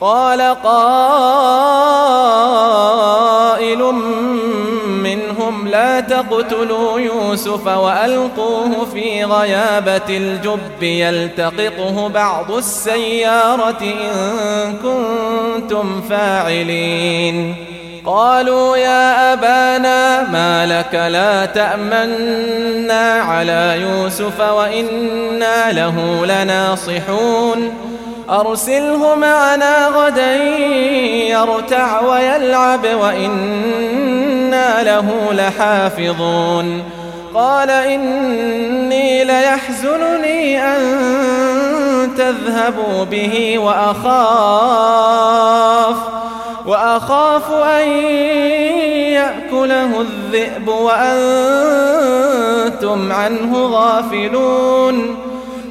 قال قائل منهم لا تقتلوا يوسف وألقوه في غيابة الجب يلتقطه بعض السيارة إن كنتم فاعلين. قالوا يا أبانا ما لك لا تأمنا على يوسف وإنا له لناصحون. أرسله معنا غدا يرتع ويلعب وإنا له لحافظون. قال إني ليحزنني أن تذهبوا به وأخاف وأخاف أن يأكله الذئب وأنتم عنه غافلون.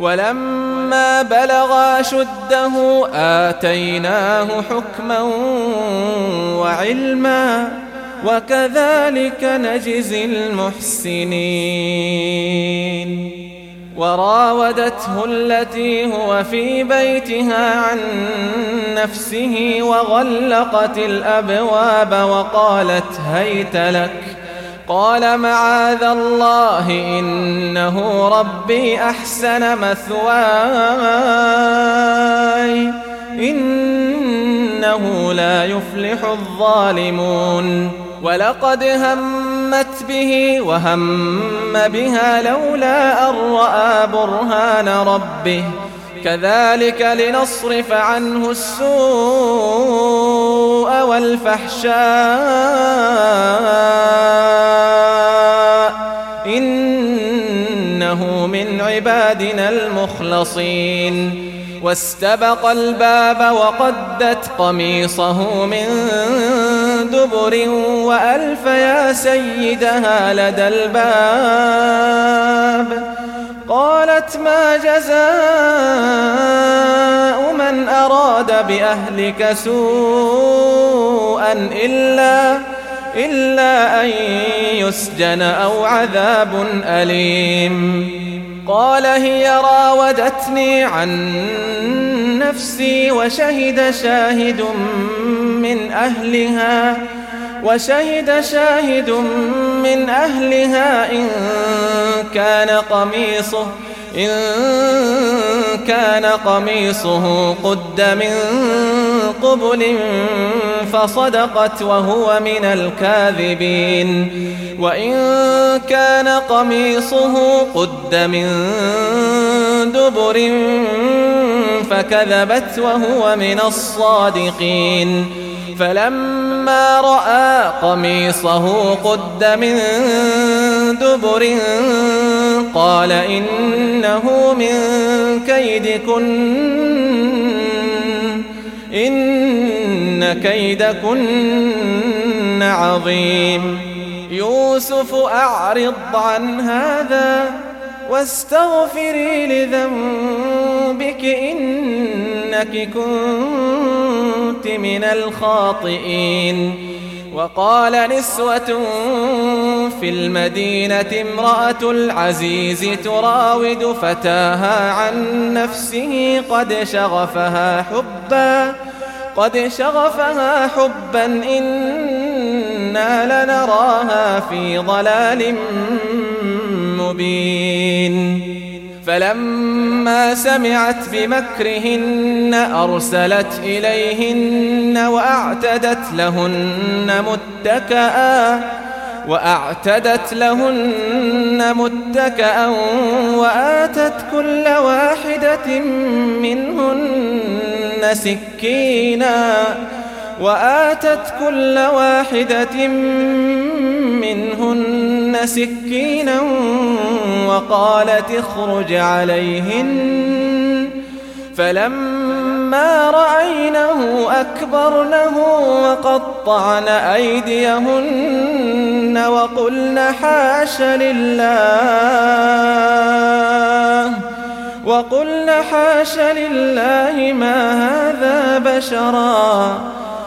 ولما بلغا شده آتيناه حكما وعلما وكذلك نجزي المحسنين. وراودته التي هو في بيتها عن نفسه وغلقت الأبواب وقالت هيت لك قال معاذ الله إنه ربي أحسن مثواي إنه لا يفلح الظالمون ولقد همت به وهم بها لولا أن رأى برهان ربه كذلك لنصرف عنه السوء والفحشاء. إنه من عبادنا المخلصين. واستبق الباب وقدت قميصه من دبر وألف يا سيدها لدى الباب. قالت ما جزاء من أراد بأهلك سوءا إلا إلا أن يسجن أو عذاب أليم. قال هي راودتني عن نفسي وشهد شاهد من أهلها. وشهد شاهد من أهلها إن كان قميصه إن كان قميصه قد من قبل فصدقت وهو من الكاذبين. وإن كان قميصه قد من دبر فكذبت وهو من الصادقين. فلما رأى قميصه قد من دبر قال إنه من كيدكن إن كيدكن عظيم. يوسف أعرض عن هذا واستغفري لذنبك إنك كنت من الخاطئين. وقال نسوة في المدينة امرأة العزيز تراود فتاها عن نفسه قد شغفها حبا قد شغفها حبا إنا لنراها في ضلال مبين فلما سمعت بمكرهن أرسلت إليهن وأعتدت لهن متكئا وأعتدت لهن متكئا وآتت كل واحدة منهن سكينا. وآتت كل واحدة منهن سكينا وقالت اخرج عليهن. فلما رأينه أكبرنه وقطعن أيديهن وقلن حاش لله وقلن حاش لله ما هذا بشرا.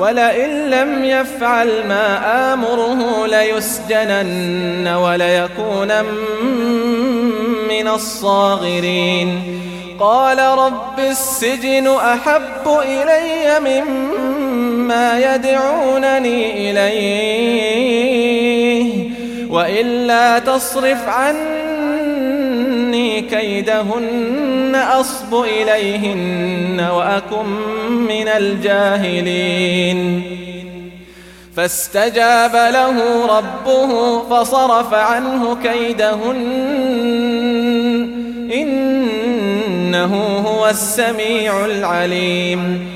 ولئن لم يفعل ما آمره ليسجنن وليكون من الصاغرين. قال رب السجن أحب إلي مما يدعونني إليه وإلا تصرف عني كيدهن أصب إليهن وأكن من الجاهلين. فاستجاب له ربه فصرف عنه كيدهن. إنه هو السميع العليم.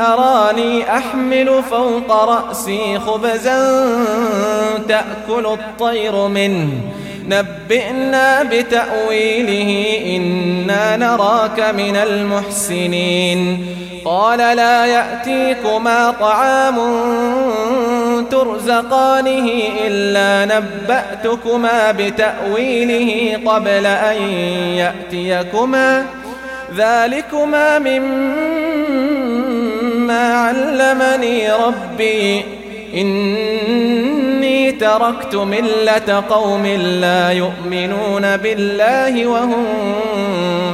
أراني أحمل فوق رأسي خبزا تأكل الطير منه. نبئنا بتأويله إنا نراك من المحسنين. قال لا يأتيكما طعام ترزقانه إلا نبأتكما بتأويله قبل أن يأتيكما. ذلكما مما علمني ربي. إني تركت ملة قوم لا يؤمنون بالله وهم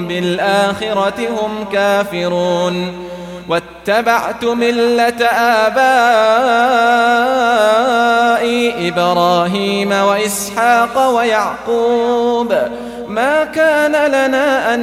بالآخرة هم كافرون. واتبعت ملة آبائي إبراهيم وإسحاق ويعقوب. ما كان لنا أن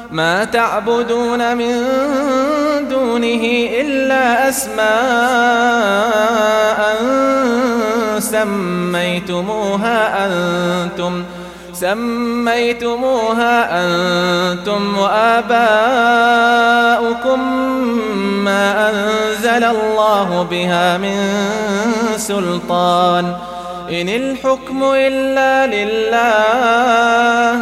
ما تعبدون من دونه إلا أسماء سميتموها أنتم سميتموها أنتم وآباؤكم ما أنزل الله بها من سلطان. إن الحكم إلا لله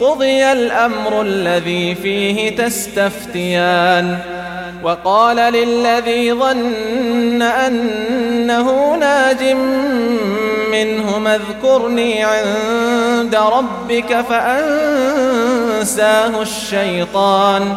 قضي الأمر الذي فيه تستفتيان. وقال للذي ظن أنه ناج منهما اذكرني عند ربك فأنساه الشيطان.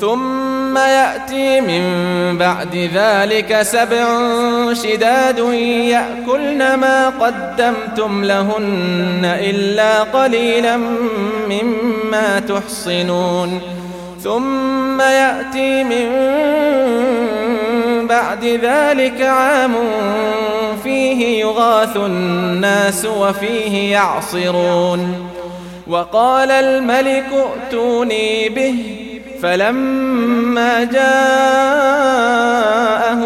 ثم يأتي من بعد ذلك سبع شداد يأكلن ما قدمتم لهن إلا قليلا مما تحصنون. ثم يأتي من بعد ذلك عام فيه يغاث الناس وفيه يعصرون. وقال الملك ائتوني به فلما جاءه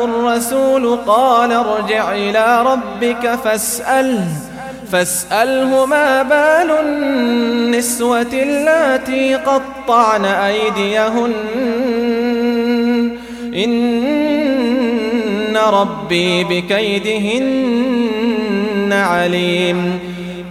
الرسول قال ارجع إلى ربك فاسأله فاسأله ما بال النسوة اللاتي قطعن أيديهن؟ إن ربي بكيدهن عليم.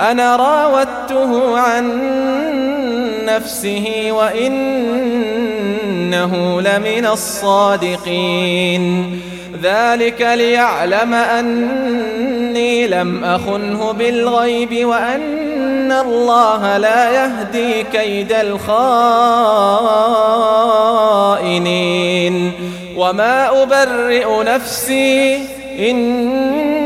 أنا راودته عن نفسه وإنه لمن الصادقين. ذلك ليعلم أني لم أخنه بالغيب وأن الله لا يهدي كيد الخائنين. وما أبرئ نفسي إن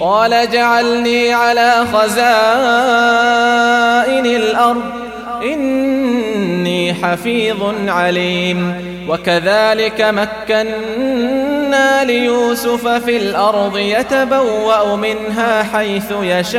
قال جعلني على خزائن الأرض إني حفيظ عليم. وكذلك مكنا ليوسف في الأرض يتبوأ منها حيث يشاء.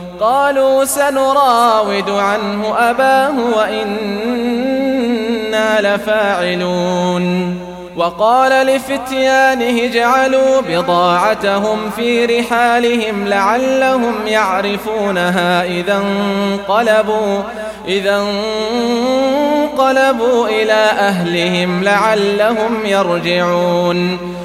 قالوا سنراود عنه أباه وإنا لفاعلون. وقال لفتيانه اجعلوا بضاعتهم في رحالهم لعلهم يعرفونها إذا انقلبوا إذا انقلبوا إلى أهلهم لعلهم يرجعون.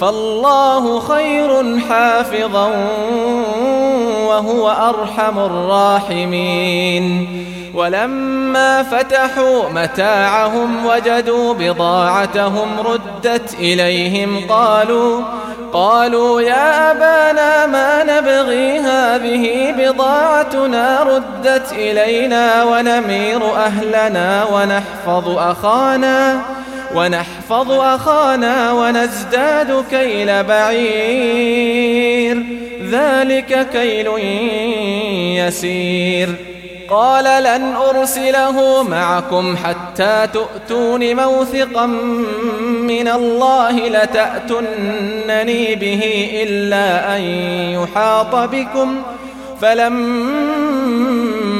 فالله خير حافظا وهو أرحم الراحمين. ولما فتحوا متاعهم وجدوا بضاعتهم ردت إليهم قالوا قالوا يا أبانا ما نبغي هذه بضاعتنا ردت إلينا ونمير أهلنا ونحفظ أخانا ونحفظ أخانا ونزداد كيل بعير. ذلك كيل يسير. قال لن أرسله معكم حتى تؤتون موثقا من الله لتأتنني به إلا أن يحاط بكم. فلما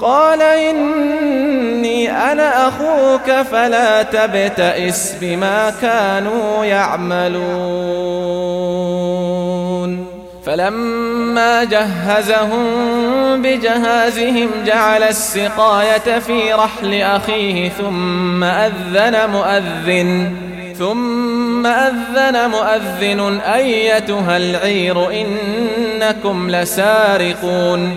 قال إني أنا أخوك فلا تبتئس بما كانوا يعملون. فلما جهزهم بجهازهم جعل السقاية في رحل أخيه ثم أذن مؤذن. ثم أذن مؤذن أيتها العير إنكم لسارقون.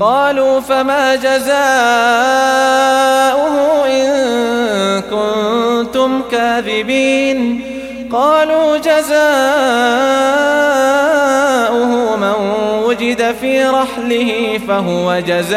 قالوا فما جزاؤه إن كنتم كاذبين. قالوا جزاؤه من وجد في رحله فهو جزاؤه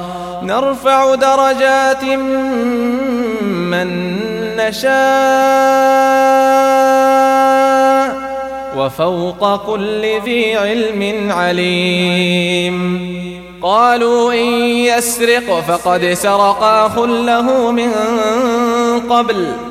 نرفع درجات من نشاء وفوق كل ذي علم عليم. قالوا إن يسرق فقد سرق أخ له من قبل.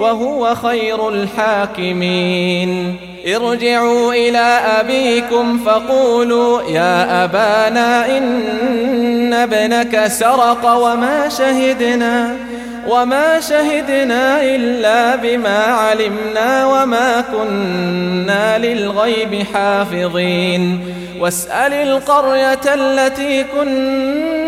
وهو خير الحاكمين. ارجعوا إلى أبيكم فقولوا يا أبانا إن ابنك سرق وما شهدنا وما شهدنا إلا بما علمنا وما كنا للغيب حافظين. واسأل القرية التي كنا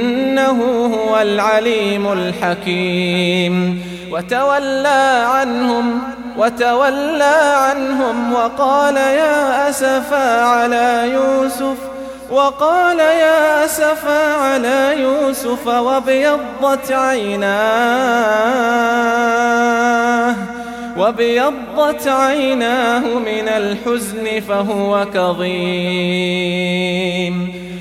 إنه هو العليم الحكيم. وتولى عنهم وتولى عنهم وقال يا أسفا على يوسف وقال يا أسفا على يوسف وابيضت عيناه وابيضت عيناه من الحزن فهو كظيم.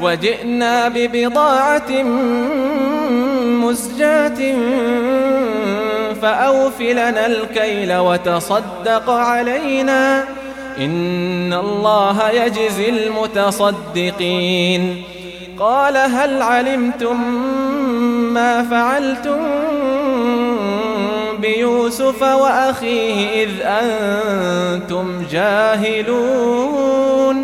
وجئنا ببضاعة مزجاة فأوف لنا الكيل وتصدق علينا. إن الله يجزي المتصدقين. قال هل علمتم ما فعلتم بيوسف وأخيه إذ أنتم جاهلون؟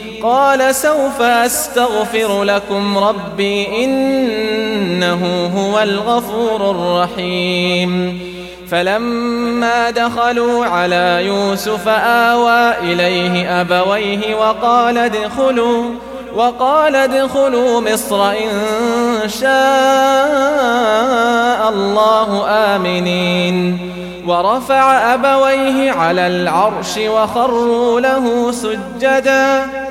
قال سوف أستغفر لكم ربي إنه هو الغفور الرحيم. فلما دخلوا على يوسف آوى إليه أبويه وقال ادخلوا وقال ادخلوا مصر إن شاء الله آمنين. ورفع أبويه على العرش وخروا له سجداً.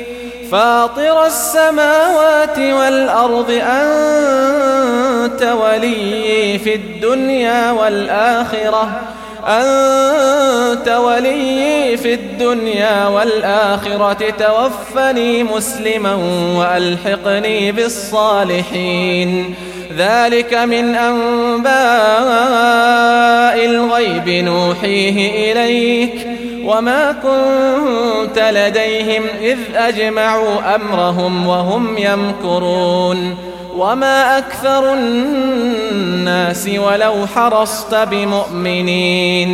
فاطر السماوات والأرض أنت ولي في الدنيا والآخرة. أنت ولي في الدنيا والآخرة. توفني مسلما وألحقني بالصالحين. ذلك من أنباء الغيب نوحيه إليك. وما كنت لديهم إذ أجمعوا أمرهم وهم يمكرون وما أكثر الناس ولو حرصت بمؤمنين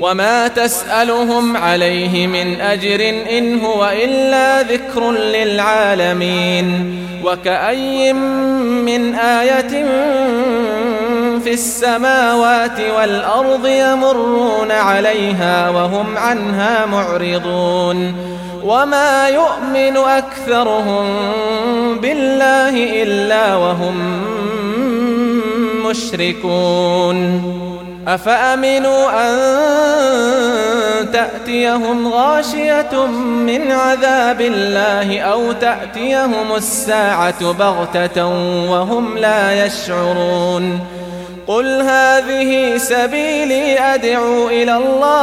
وما تسألهم عليه من أجر إن هو إلا ذكر للعالمين وكأي من آية في السماوات والأرض يمرون عليها وهم عنها معرضون وما يؤمن أكثرهم بالله إلا وهم مشركون. أفأمنوا أن تأتيهم غاشية من عذاب الله أو تأتيهم الساعة بغتة وهم لا يشعرون؟ قل هذه سبيلي أدعو إلى الله.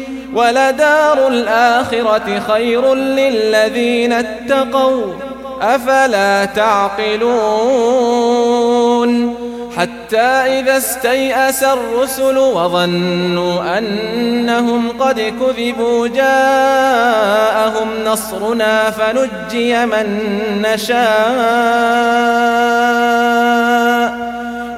ولدار الآخرة خير للذين اتقوا أفلا تعقلون؟ حتى إذا استيأس الرسل وظنوا أنهم قد كذبوا جاءهم نصرنا فنجي من نشاء.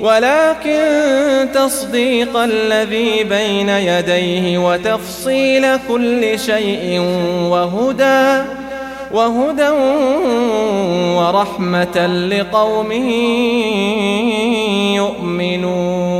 ولكن تصديق الذي بين يديه وتفصيل كل شيء وهدى وهدى ورحمة لقوم يؤمنون.